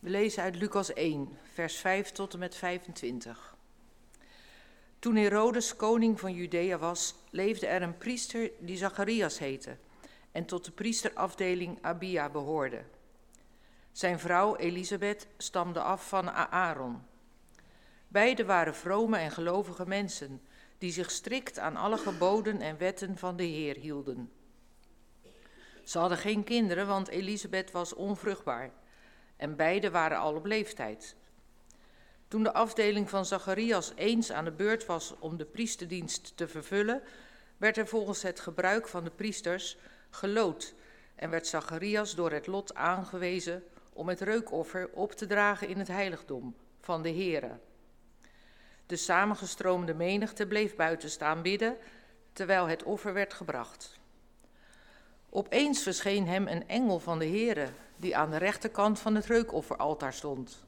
We lezen uit Lucas 1, vers 5 tot en met 25. Toen Herodes koning van Judea was, leefde er een priester die Zacharias heette en tot de priesterafdeling Abia behoorde. Zijn vrouw Elisabeth stamde af van Aaron. Beiden waren vrome en gelovige mensen die zich strikt aan alle geboden en wetten van de Heer hielden. Ze hadden geen kinderen, want Elisabeth was onvruchtbaar en beide waren al op leeftijd. Toen de afdeling van Zacharias eens aan de beurt was om de priesterdienst te vervullen, werd er volgens het gebruik van de priesters gelood en werd Zacharias door het lot aangewezen om het reukoffer op te dragen in het heiligdom van de Here. De samengestroomde menigte bleef buiten staan bidden terwijl het offer werd gebracht. Opeens verscheen hem een engel van de Here die aan de rechterkant van het reukofferaltaar stond.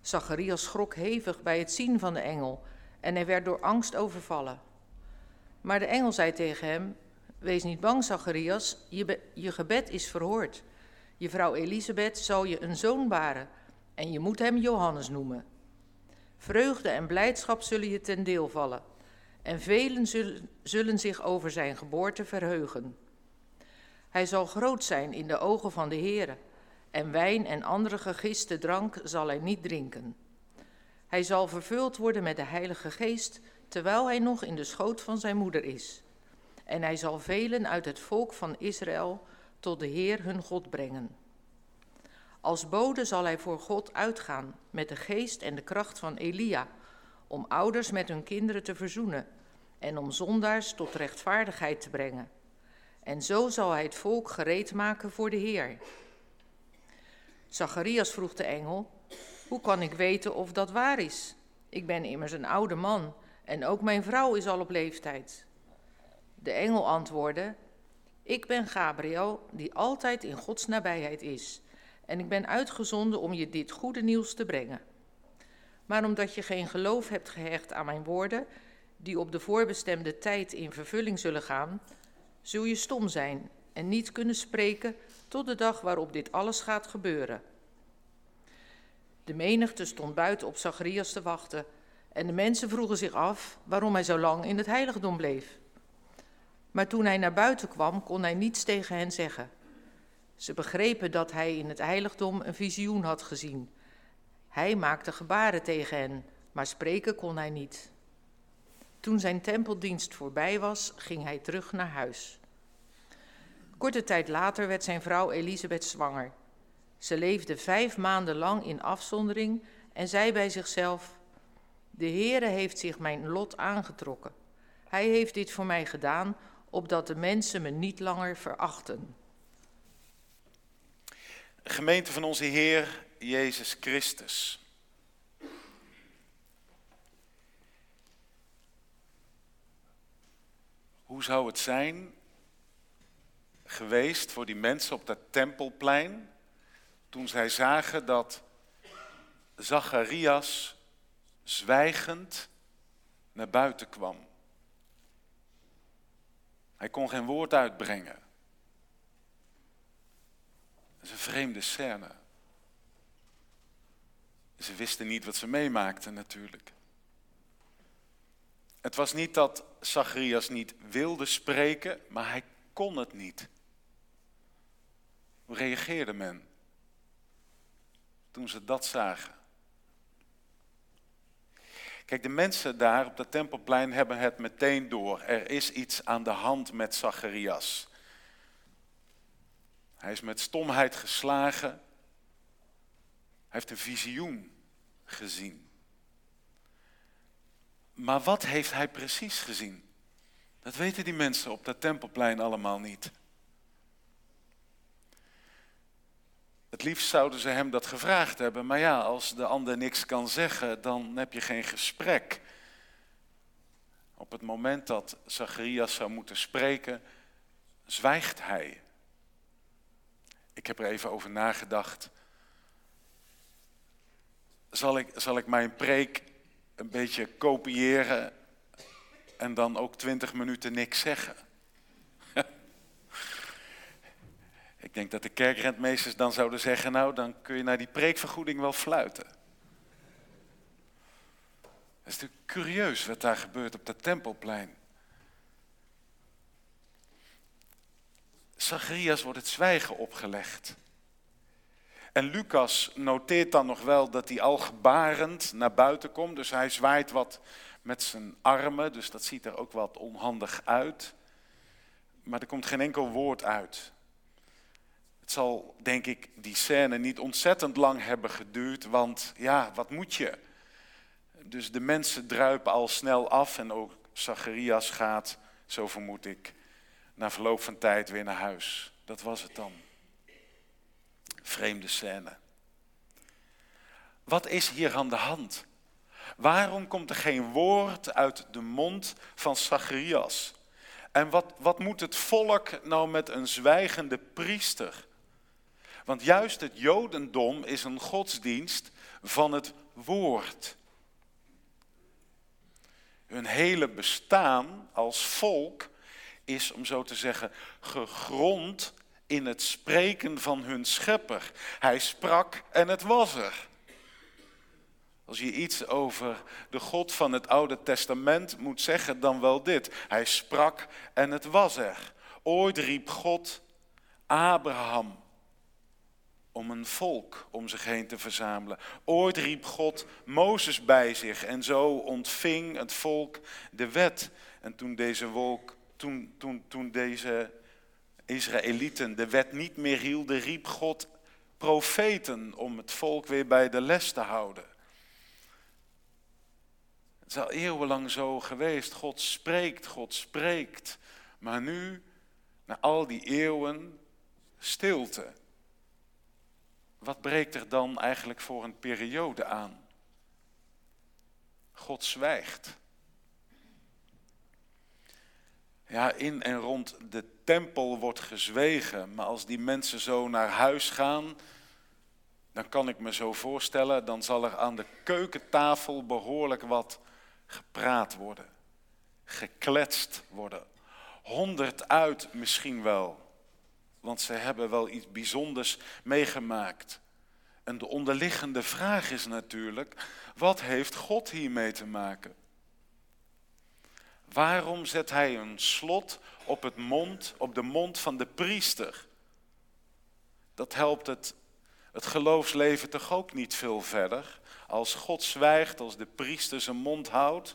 Zacharias schrok hevig bij het zien van de engel en hij werd door angst overvallen. Maar de engel zei tegen hem: Wees niet bang, Zacharias, je, je gebed is verhoord. Je vrouw Elisabeth zal je een zoon baren en je moet hem Johannes noemen. Vreugde en blijdschap zullen je ten deel vallen en velen zullen, zullen zich over zijn geboorte verheugen. Hij zal groot zijn in de ogen van de Heere en wijn en andere gegiste drank zal hij niet drinken. Hij zal vervuld worden met de Heilige Geest terwijl hij nog in de schoot van zijn moeder is. En hij zal velen uit het volk van Israël tot de Heer hun God brengen. Als bode zal hij voor God uitgaan met de geest en de kracht van Elia, om ouders met hun kinderen te verzoenen en om zondaars tot rechtvaardigheid te brengen. En zo zal hij het volk gereed maken voor de Heer. Zacharias vroeg de engel: Hoe kan ik weten of dat waar is? Ik ben immers een oude man en ook mijn vrouw is al op leeftijd. De engel antwoordde: Ik ben Gabriel, die altijd in Gods nabijheid is, en ik ben uitgezonden om je dit goede nieuws te brengen. Maar omdat je geen geloof hebt gehecht aan mijn woorden, die op de voorbestemde tijd in vervulling zullen gaan, zul je stom zijn en niet kunnen spreken tot de dag waarop dit alles gaat gebeuren. De menigte stond buiten op Zacharias te wachten en de mensen vroegen zich af waarom hij zo lang in het heiligdom bleef. Maar toen hij naar buiten kwam, kon hij niets tegen hen zeggen. Ze begrepen dat hij in het heiligdom een visioen had gezien. Hij maakte gebaren tegen hen, maar spreken kon hij niet. Toen zijn tempeldienst voorbij was, ging hij terug naar huis. Korte tijd later werd zijn vrouw Elisabeth zwanger. Ze leefde vijf maanden lang in afzondering en zei bij zichzelf: De Heere heeft zich mijn lot aangetrokken. Hij heeft dit voor mij gedaan, opdat de mensen me niet langer verachten. Gemeente van onze Heer Jezus Christus. Hoe zou het zijn geweest voor die mensen op dat tempelplein toen zij zagen dat Zacharias zwijgend naar buiten kwam. Hij kon geen woord uitbrengen. Dat is een vreemde scène. Ze wisten niet wat ze meemaakten natuurlijk. Het was niet dat Zacharias niet wilde spreken, maar hij kon het niet. Hoe reageerde men toen ze dat zagen? Kijk, de mensen daar op dat tempelplein hebben het meteen door. Er is iets aan de hand met Zacharias. Hij is met stomheid geslagen. Hij heeft een visioen gezien. Maar wat heeft hij precies gezien? Dat weten die mensen op dat tempelplein allemaal niet. Het liefst zouden ze hem dat gevraagd hebben, maar ja, als de ander niks kan zeggen, dan heb je geen gesprek. Op het moment dat Zacharias zou moeten spreken, zwijgt hij. Ik heb er even over nagedacht. Zal ik, zal ik mijn preek een beetje kopiëren en dan ook twintig minuten niks zeggen? Ik denk dat de kerkrentmeesters dan zouden zeggen, nou dan kun je naar die preekvergoeding wel fluiten. Het is natuurlijk curieus wat daar gebeurt op dat tempelplein. Zacharias wordt het zwijgen opgelegd. En Lucas noteert dan nog wel dat hij al gebarend naar buiten komt. Dus hij zwaait wat met zijn armen, dus dat ziet er ook wat onhandig uit. Maar er komt geen enkel woord uit. Het zal, denk ik, die scène niet ontzettend lang hebben geduurd, want ja, wat moet je? Dus de mensen druipen al snel af en ook Zacharias gaat, zo vermoed ik, na verloop van tijd weer naar huis. Dat was het dan. Vreemde scène. Wat is hier aan de hand? Waarom komt er geen woord uit de mond van Zacharias? En wat, wat moet het volk nou met een zwijgende priester? Want juist het Jodendom is een godsdienst van het woord. Hun hele bestaan als volk is, om zo te zeggen, gegrond in het spreken van hun schepper. Hij sprak en het was er. Als je iets over de God van het Oude Testament moet zeggen, dan wel dit. Hij sprak en het was er. Ooit riep God Abraham om een volk om zich heen te verzamelen. Ooit riep God Mozes bij zich en zo ontving het volk de wet. En toen deze, wolk, toen, toen, toen deze Israëlieten de wet niet meer hielden, riep God profeten om het volk weer bij de les te houden. Het is al eeuwenlang zo geweest. God spreekt, God spreekt. Maar nu, na al die eeuwen, stilte. Wat breekt er dan eigenlijk voor een periode aan? God zwijgt. Ja, in en rond de tempel wordt gezwegen, maar als die mensen zo naar huis gaan, dan kan ik me zo voorstellen, dan zal er aan de keukentafel behoorlijk wat gepraat worden, gekletst worden. Honderd uit misschien wel, want ze hebben wel iets bijzonders meegemaakt. En de onderliggende vraag is natuurlijk, wat heeft God hiermee te maken? Waarom zet hij een slot op, het mond, op de mond van de priester? Dat helpt het, het geloofsleven toch ook niet veel verder. Als God zwijgt, als de priester zijn mond houdt,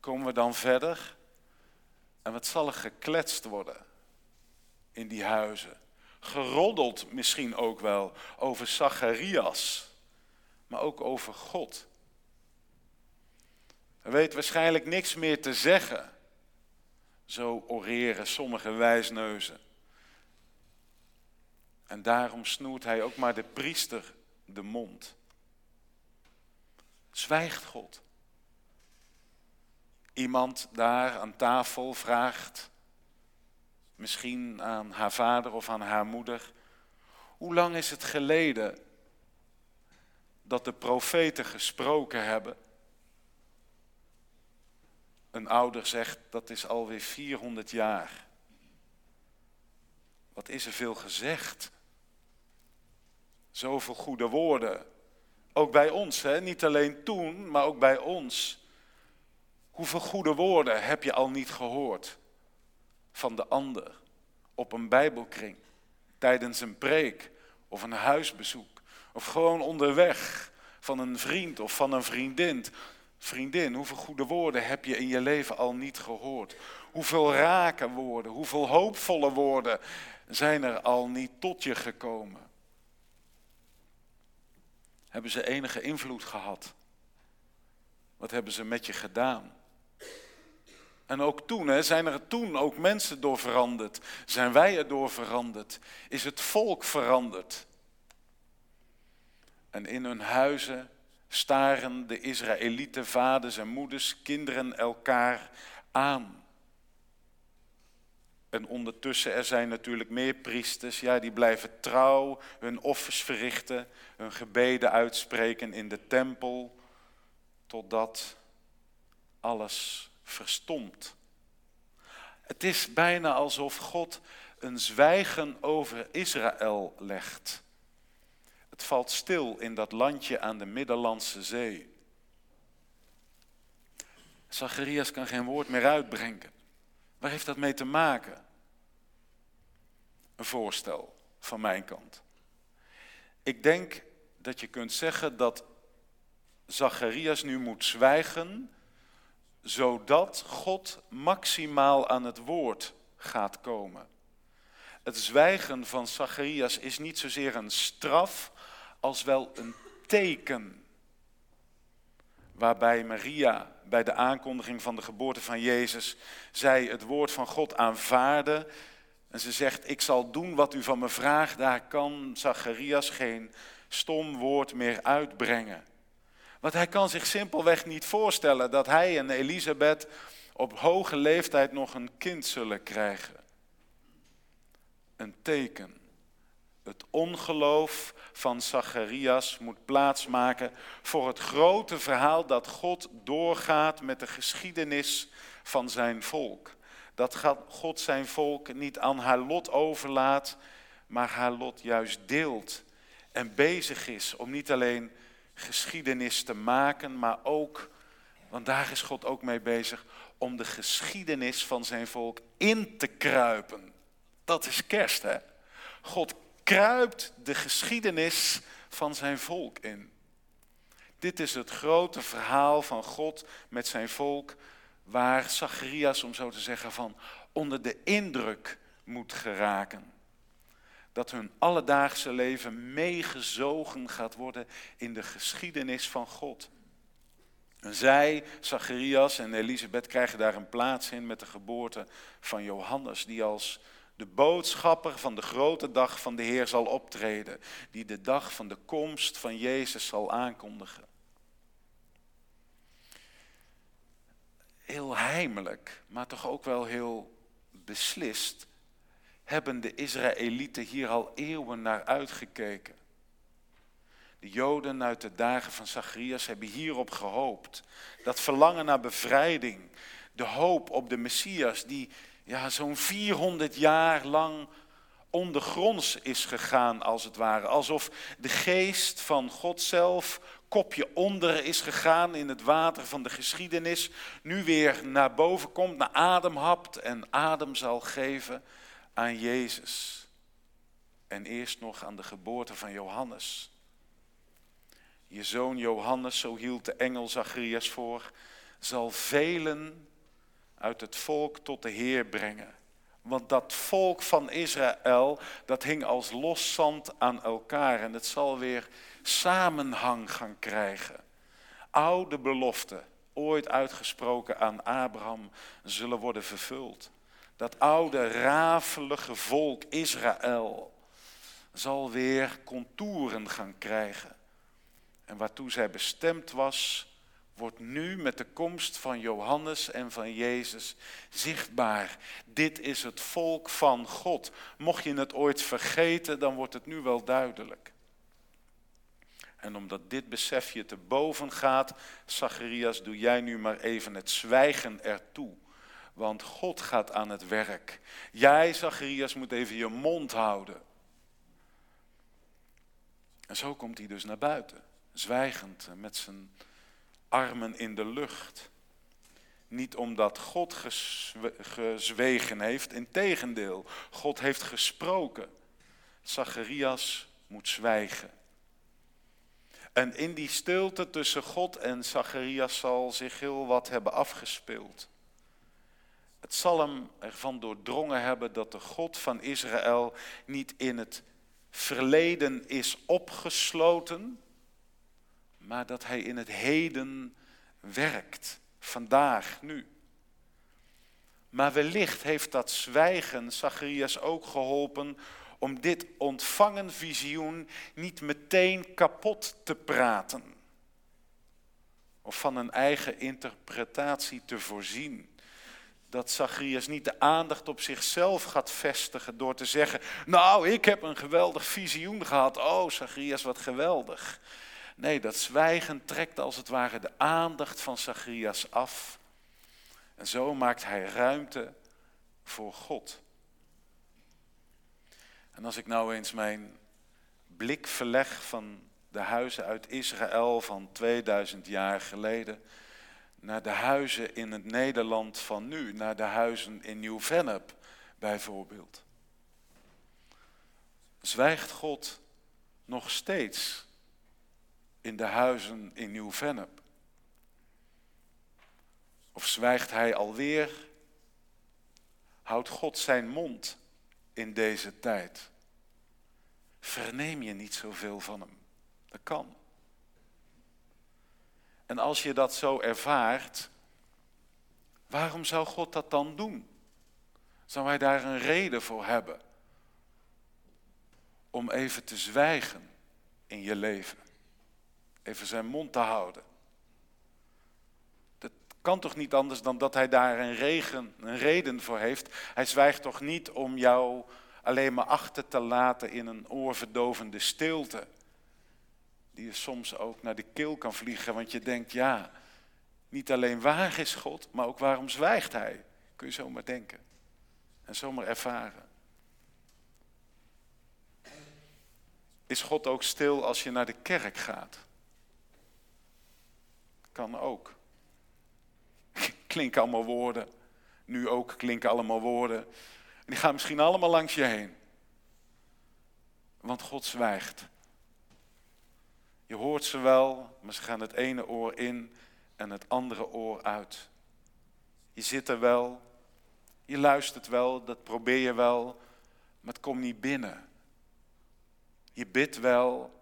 komen we dan verder. En wat zal er gekletst worden in die huizen? Geroddeld misschien ook wel over Zacharias, maar ook over God. Hij weet waarschijnlijk niks meer te zeggen. Zo oreren sommige wijsneuzen. En daarom snoert hij ook maar de priester de mond. Zwijgt God. Iemand daar aan tafel vraagt, misschien aan haar vader of aan haar moeder, hoe lang is het geleden dat de profeten gesproken hebben? Een ouder zegt dat is alweer 400 jaar. Wat is er veel gezegd? Zoveel goede woorden. Ook bij ons, hè? niet alleen toen, maar ook bij ons. Hoeveel goede woorden heb je al niet gehoord van de ander op een Bijbelkring, tijdens een preek of een huisbezoek, of gewoon onderweg van een vriend of van een vriendin Vriendin, hoeveel goede woorden heb je in je leven al niet gehoord? Hoeveel rake woorden, hoeveel hoopvolle woorden zijn er al niet tot je gekomen? Hebben ze enige invloed gehad? Wat hebben ze met je gedaan? En ook toen, hè, zijn er toen ook mensen door veranderd? Zijn wij er door veranderd? Is het volk veranderd? En in hun huizen staren de Israëlieten vaders en moeders, kinderen elkaar aan. En ondertussen, er zijn natuurlijk meer priesters, ja, die blijven trouw hun offers verrichten, hun gebeden uitspreken in de tempel, totdat alles verstomt. Het is bijna alsof God een zwijgen over Israël legt. Het valt stil in dat landje aan de Middellandse Zee. Zacharias kan geen woord meer uitbrengen. Waar heeft dat mee te maken? Een voorstel van mijn kant. Ik denk dat je kunt zeggen dat Zacharias nu moet zwijgen, zodat God maximaal aan het woord gaat komen. Het zwijgen van Zacharias is niet zozeer een straf als wel een teken. Waarbij Maria bij de aankondiging van de geboorte van Jezus zij het woord van God aanvaarde. En ze zegt, ik zal doen wat u van me vraagt. Daar kan Zacharias geen stom woord meer uitbrengen. Want hij kan zich simpelweg niet voorstellen dat hij en Elisabeth op hoge leeftijd nog een kind zullen krijgen. Een teken. Het ongeloof van Zacharias moet plaatsmaken voor het grote verhaal dat God doorgaat met de geschiedenis van zijn volk. Dat God zijn volk niet aan haar lot overlaat, maar haar lot juist deelt en bezig is om niet alleen geschiedenis te maken, maar ook, want daar is God ook mee bezig, om de geschiedenis van zijn volk in te kruipen. Dat is kerst, hè? God kruipt de geschiedenis van zijn volk in. Dit is het grote verhaal van God met zijn volk, waar Zacharias, om zo te zeggen, van onder de indruk moet geraken. Dat hun alledaagse leven meegezogen gaat worden in de geschiedenis van God. Zij, Zacharias en Elisabeth, krijgen daar een plaats in met de geboorte van Johannes, die als de boodschapper van de grote dag van de Heer zal optreden, die de dag van de komst van Jezus zal aankondigen. Heel heimelijk, maar toch ook wel heel beslist, hebben de Israëlieten hier al eeuwen naar uitgekeken. De Joden uit de dagen van Zacharias hebben hierop gehoopt. Dat verlangen naar bevrijding, de hoop op de Messias die ja, zo'n 400 jaar lang ondergronds is gegaan, als het ware. Alsof de geest van God zelf kopje onder is gegaan in het water van de geschiedenis, nu weer naar boven komt, naar adem hapt en adem zal geven aan Jezus. En eerst nog aan de geboorte van Johannes. Je zoon Johannes, zo hield de engel Zacharias voor, zal velen uit het volk tot de Heer brengen. Want dat volk van Israël, dat hing als los zand aan elkaar en het zal weer samenhang gaan krijgen. Oude beloften, ooit uitgesproken aan Abraham, zullen worden vervuld. Dat oude rafelige volk Israël zal weer contouren gaan krijgen. En waartoe zij bestemd was, wordt nu met de komst van Johannes en van Jezus zichtbaar. Dit is het volk van God. Mocht je het ooit vergeten, dan wordt het nu wel duidelijk. En omdat dit besef je te boven gaat, Zacharias, doe jij nu maar even het zwijgen ertoe. Want God gaat aan het werk. Jij, Zacharias, moet even je mond houden. En zo komt hij dus naar buiten, zwijgend met zijn armen in de lucht. Niet omdat God gezwegen heeft, integendeel, God heeft gesproken. Zacharias moet zwijgen. En in die stilte tussen God en Zacharias zal zich heel wat hebben afgespeeld. Het zal hem ervan doordrongen hebben dat de God van Israël niet in het verleden is opgesloten, maar dat hij in het heden werkt, vandaag, nu. Maar wellicht heeft dat zwijgen Zacharias ook geholpen om dit ontvangen visioen niet meteen kapot te praten. Of van een eigen interpretatie te voorzien. Dat Zacharias niet de aandacht op zichzelf gaat vestigen door te zeggen: Nou, ik heb een geweldig visioen gehad. Oh, Zacharias, wat geweldig. Nee, dat zwijgen trekt als het ware de aandacht van Zacharias af. En zo maakt hij ruimte voor God. En als ik nou eens mijn blik verleg van de huizen uit Israël van 2000 jaar geleden naar de huizen in het Nederland van nu, naar de huizen in Nieuw-Vennep bijvoorbeeld. Zwijgt God nog steeds in de huizen in Nieuw-Vennep? Of zwijgt hij alweer? Houdt God zijn mond in deze tijd? Verneem je niet zoveel van hem? Dat kan. En als je dat zo ervaart, waarom zou God dat dan doen? Zou hij daar een reden voor hebben? Om even te zwijgen in je leven. Even zijn mond te houden. Dat kan toch niet anders dan dat hij daar een, regen, een reden voor heeft. Hij zwijgt toch niet om jou alleen maar achter te laten in een oorverdovende stilte die je soms ook naar de keel kan vliegen, want je denkt, ja, niet alleen waar is God, maar ook waarom zwijgt Hij? Kun je zomaar denken en zomaar ervaren. Is God ook stil als je naar de kerk gaat? Kan ook. Klinken allemaal woorden. Nu ook klinken allemaal woorden. En die gaan misschien allemaal langs je heen. Want God zwijgt. Je hoort ze wel, maar ze gaan het ene oor in en het andere oor uit. Je zit er wel, je luistert wel, dat probeer je wel, maar het komt niet binnen. Je bidt wel,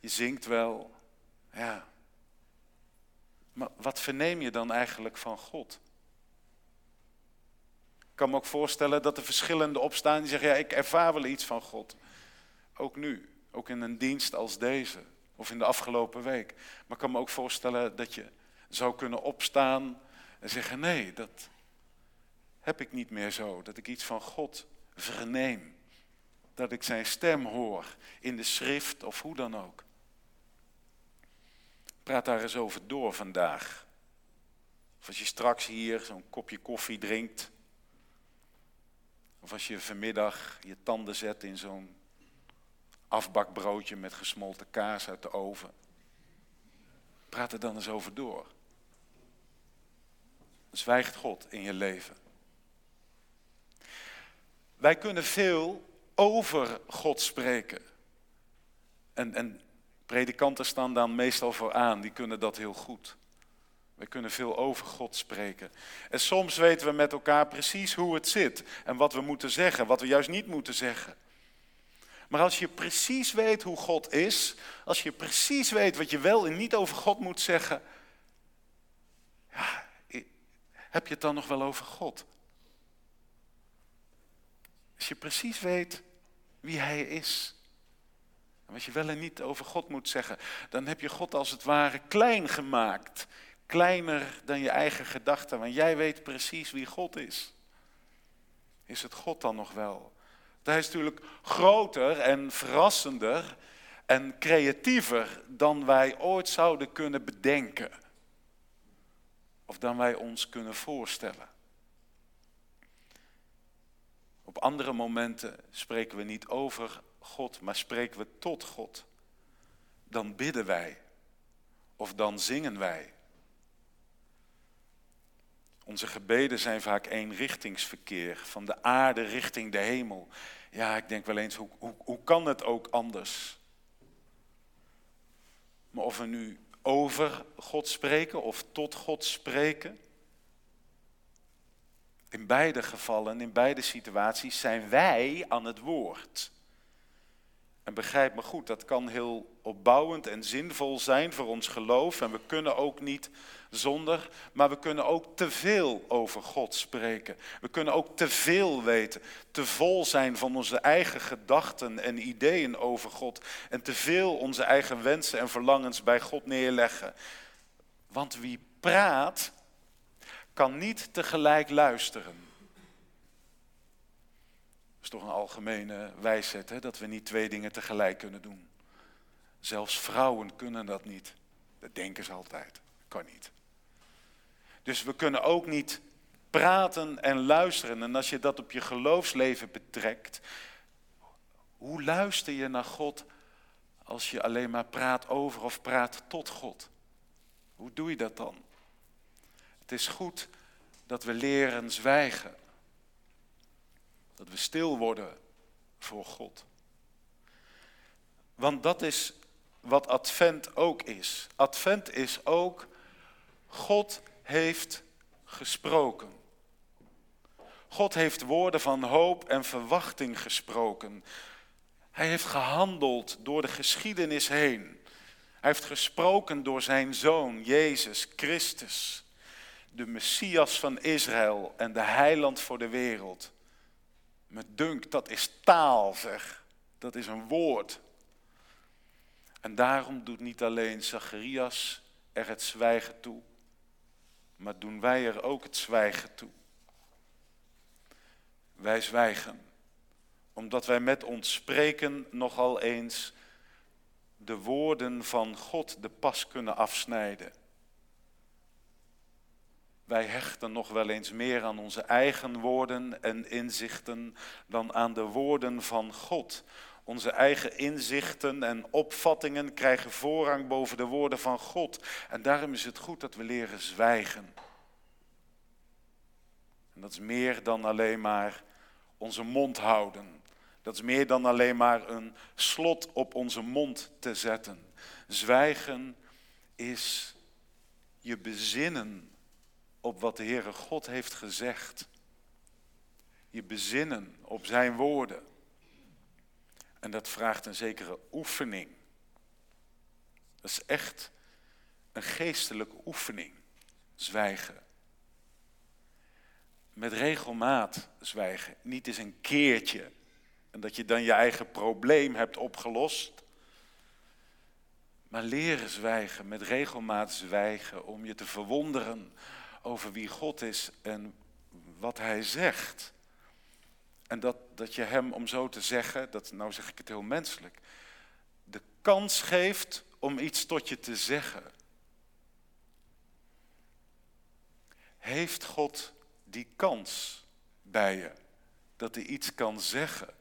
je zingt wel, ja. Maar wat verneem je dan eigenlijk van God? Ik kan me ook voorstellen dat er verschillende opstaan die zeggen, ja, ik ervaar wel iets van God. Ook nu. Ook in een dienst als deze. Of in de afgelopen week. Maar ik kan me ook voorstellen dat je zou kunnen opstaan en zeggen: nee, dat heb ik niet meer zo. Dat ik iets van God verneem. Dat ik zijn stem hoor in de schrift of hoe dan ook. Praat daar eens over door vandaag. Of als je straks hier zo'n kopje koffie drinkt. Of als je vanmiddag je tanden zet in zo'n afbakbroodje met gesmolten kaas uit de oven. Praat er dan eens over door. Zwijgt God in je leven. Wij kunnen veel over God spreken. En, en predikanten staan dan meestal voor aan, die kunnen dat heel goed. Wij kunnen veel over God spreken. En soms weten we met elkaar precies hoe het zit en wat we moeten zeggen, wat we juist niet moeten zeggen. Maar als je precies weet hoe God is, als je precies weet wat je wel en niet over God moet zeggen, ja, heb je het dan nog wel over God? Als je precies weet wie Hij is, en wat je wel en niet over God moet zeggen, dan heb je God als het ware klein gemaakt. Kleiner dan je eigen gedachten, want jij weet precies wie God is. Is het God dan nog wel? Hij is natuurlijk groter en verrassender en creatiever dan wij ooit zouden kunnen bedenken. Of dan wij ons kunnen voorstellen. Op andere momenten spreken we niet over God, maar spreken we tot God. Dan bidden wij of dan zingen wij. Onze gebeden zijn vaak eenrichtingsverkeer, van de aarde richting de hemel. Ja, ik denk wel eens, hoe, hoe, hoe kan het ook anders? Maar of we nu over God spreken of tot God spreken, in beide gevallen, in beide situaties zijn wij aan het woord. En begrijp me goed, dat kan heel opbouwend en zinvol zijn voor ons geloof. En we kunnen ook niet zonder, maar we kunnen ook te veel over God spreken. We kunnen ook te veel weten, te vol zijn van onze eigen gedachten en ideeën over God. En te veel onze eigen wensen en verlangens bij God neerleggen. Want wie praat, kan niet tegelijk luisteren. Toch een algemene wijsheid, hè? dat we niet twee dingen tegelijk kunnen doen. Zelfs vrouwen kunnen dat niet. Dat denken ze altijd. Kan niet. Dus we kunnen ook niet praten en luisteren. En als je dat op je geloofsleven betrekt, Hoe luister je naar God als je alleen maar praat over of praat tot God? Hoe doe je dat dan? Het is goed dat we leren zwijgen. Dat we stil worden voor God. Want dat is wat Advent ook is. Advent is ook, God heeft gesproken. God heeft woorden van hoop en verwachting gesproken. Hij heeft gehandeld door de geschiedenis heen. Hij heeft gesproken door zijn zoon, Jezus Christus, de Messias van Israël en de heiland voor de wereld. Met dunk, dat is taal, zeg. Dat is een woord. En daarom doet niet alleen Zacharias er het zwijgen toe, maar doen wij er ook het zwijgen toe. Wij zwijgen, omdat wij met ons spreken nogal eens de woorden van God de pas kunnen afsnijden. Wij hechten nog wel eens meer aan onze eigen woorden en inzichten dan aan de woorden van God. Onze eigen inzichten en opvattingen krijgen voorrang boven de woorden van God. En daarom is het goed dat we leren zwijgen. En dat is meer dan alleen maar onze mond houden. Dat is meer dan alleen maar een slot op onze mond te zetten. Zwijgen is je bezinnen op wat de Heere God heeft gezegd. Je bezinnen op zijn woorden. En dat vraagt een zekere oefening. Dat is echt een geestelijke oefening. Zwijgen. Met regelmaat zwijgen. Niet eens een keertje. En dat je dan je eigen probleem hebt opgelost. Maar leren zwijgen, met regelmaat zwijgen, om je te verwonderen over wie God is en wat Hij zegt. En dat, dat je Hem, om zo te zeggen, dat, nou zeg ik het heel menselijk, de kans geeft om iets tot je te zeggen. Heeft God die kans bij je, dat hij iets kan zeggen?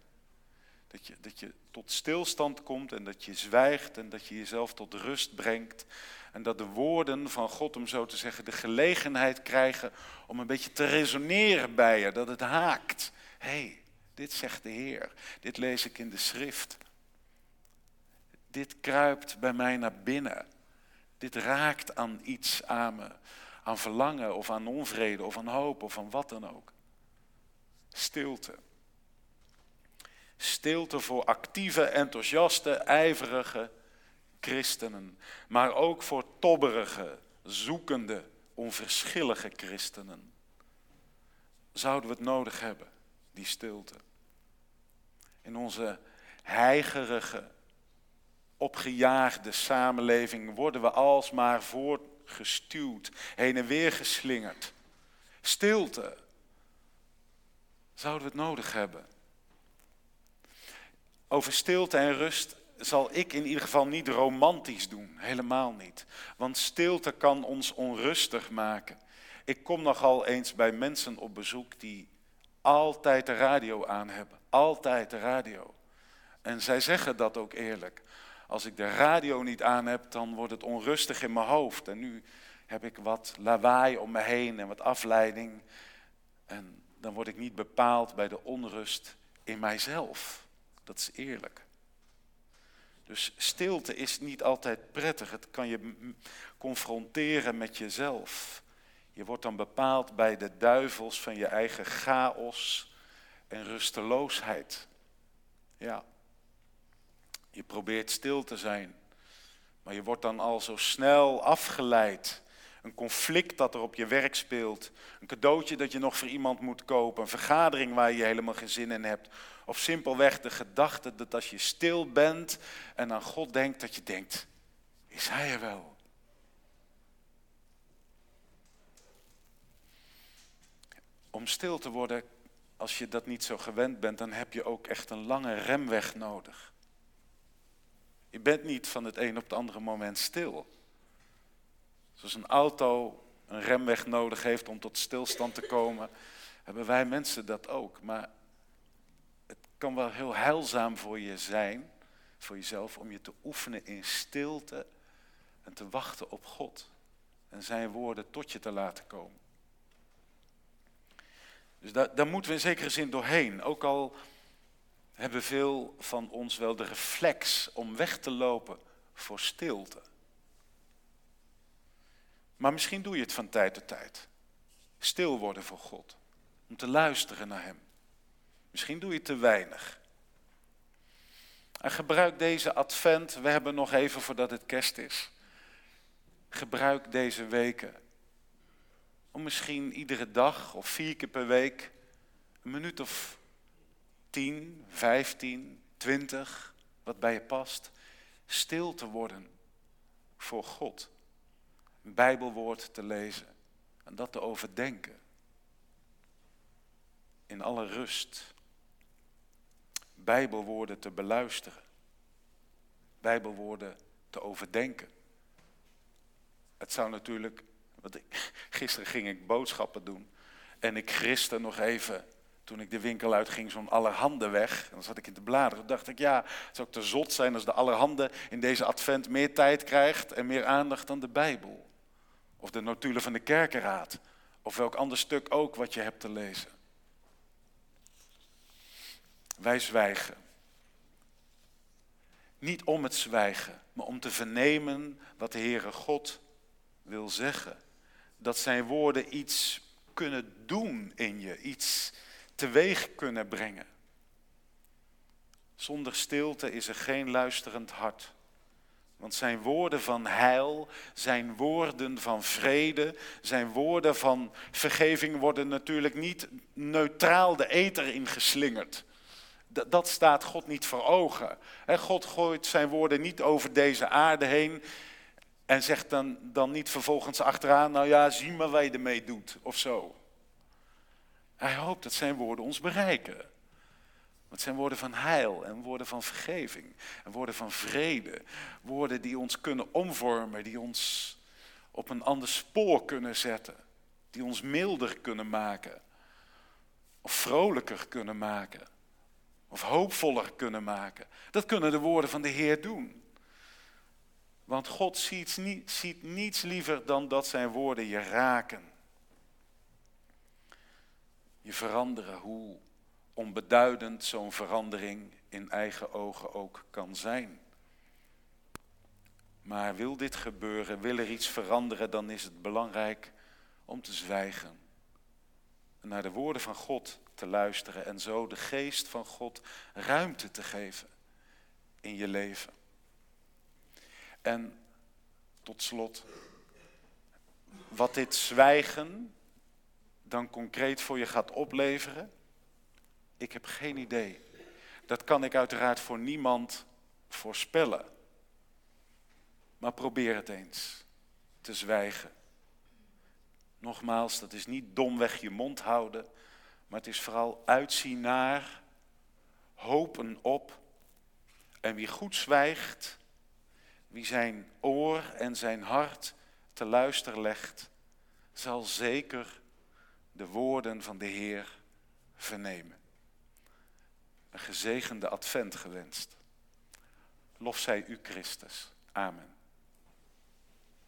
Dat je, dat je tot stilstand komt en dat je zwijgt en dat je jezelf tot rust brengt. En dat de woorden van God, om zo te zeggen, de gelegenheid krijgen om een beetje te resoneren bij je. Dat het haakt. Hé, hey, dit zegt de Heer. Dit lees ik in de schrift. Dit kruipt bij mij naar binnen. Dit raakt aan iets aan me. Aan verlangen of aan onvrede of aan hoop of aan wat dan ook. Stilte. Stilte voor actieve, enthousiaste, ijverige christenen. Maar ook voor tobberige, zoekende, onverschillige christenen. Zouden we het nodig hebben, die stilte? In onze heigerige, opgejaagde samenleving worden we alsmaar voortgestuwd, heen en weer geslingerd. Stilte. Zouden we het nodig hebben? Over stilte en rust zal ik in ieder geval niet romantisch doen, helemaal niet. Want stilte kan ons onrustig maken. Ik kom nogal eens bij mensen op bezoek die altijd de radio aan hebben. Altijd de radio. En zij zeggen dat ook eerlijk. Als ik de radio niet aan heb, dan wordt het onrustig in mijn hoofd. En nu heb ik wat lawaai om me heen en wat afleiding. En dan word ik niet bepaald bij de onrust in mijzelf. Dat is eerlijk. Dus stilte is niet altijd prettig. Het kan je confronteren met jezelf. Je wordt dan bepaald bij de duivels van je eigen chaos en rusteloosheid. Ja. Je probeert stil te zijn, maar je wordt dan al zo snel afgeleid. Een conflict dat er op je werk speelt, een cadeautje dat je nog voor iemand moet kopen, een vergadering waar je helemaal geen zin in hebt. Of simpelweg de gedachte dat als je stil bent en aan God denkt, dat je denkt, is Hij er wel? Om stil te worden, als je dat niet zo gewend bent, dan heb je ook echt een lange remweg nodig. Je bent niet van het een op het andere moment stil. Zoals een auto een remweg nodig heeft om tot stilstand te komen, hebben wij mensen dat ook. Maar het kan wel heel heilzaam voor je zijn, voor jezelf, om je te oefenen in stilte en te wachten op God en zijn woorden tot je te laten komen. Dus daar, daar moeten we in zekere zin doorheen. Ook al hebben veel van ons wel de reflex om weg te lopen voor stilte. Maar misschien doe je het van tijd tot tijd. Stil worden voor God. Om te luisteren naar Hem. Misschien doe je te weinig. En gebruik deze advent, we hebben nog even voordat het kerst is. Gebruik deze weken om misschien iedere dag of vier keer per week een minuut of tien, vijftien, twintig, wat bij je past, stil te worden voor God. Bijbelwoord te lezen en dat te overdenken. In alle rust. Bijbelwoorden te beluisteren. Bijbelwoorden te overdenken. Het zou natuurlijk, want ik, gisteren ging ik boodschappen doen en ik griste nog even toen ik de winkel uitging, zo'n allerhande weg. En dan zat ik in de bladeren. Dacht ik, ja, het zou ook te zot zijn als de allerhande in deze advent meer tijd krijgt en meer aandacht dan de Bijbel. Of de notulen van de kerkenraad. Of welk ander stuk ook wat je hebt te lezen. Wij zwijgen. Niet om het zwijgen, maar om te vernemen wat de Heere God wil zeggen. Dat zijn woorden iets kunnen doen in je, iets teweeg kunnen brengen. Zonder stilte is er geen luisterend hart. Want zijn woorden van heil, zijn woorden van vrede, zijn woorden van vergeving worden natuurlijk niet neutraal de eter ingeslingerd. Dat staat God niet voor ogen. God gooit zijn woorden niet over deze aarde heen en zegt dan, dan niet vervolgens achteraan, nou ja, zie maar wat je ermee doet of zo. Hij hoopt dat zijn woorden ons bereiken. Het zijn woorden van heil en woorden van vergeving en woorden van vrede. Woorden die ons kunnen omvormen, die ons op een ander spoor kunnen zetten. Die ons milder kunnen maken. Of vrolijker kunnen maken. Of hoopvoller kunnen maken. Dat kunnen de woorden van de Heer doen. Want God ziet, ziet niets liever dan dat zijn woorden je raken. Je veranderen, hoe onbeduidend zo'n verandering in eigen ogen ook kan zijn. Maar wil dit gebeuren, wil er iets veranderen, dan is het belangrijk om te zwijgen. En naar de woorden van God te luisteren en zo de geest van God ruimte te geven in je leven. En tot slot, wat dit zwijgen dan concreet voor je gaat opleveren, ik heb geen idee. Dat kan ik uiteraard voor niemand voorspellen. Maar probeer het eens te zwijgen. Nogmaals, dat is niet domweg je mond houden, maar het is vooral uitzien naar, hopen op. En wie goed zwijgt, wie zijn oor en zijn hart te luisteren legt, zal zeker de woorden van de Heer vernemen. Een gezegende advent gewenst. Lof zij u Christus. Amen.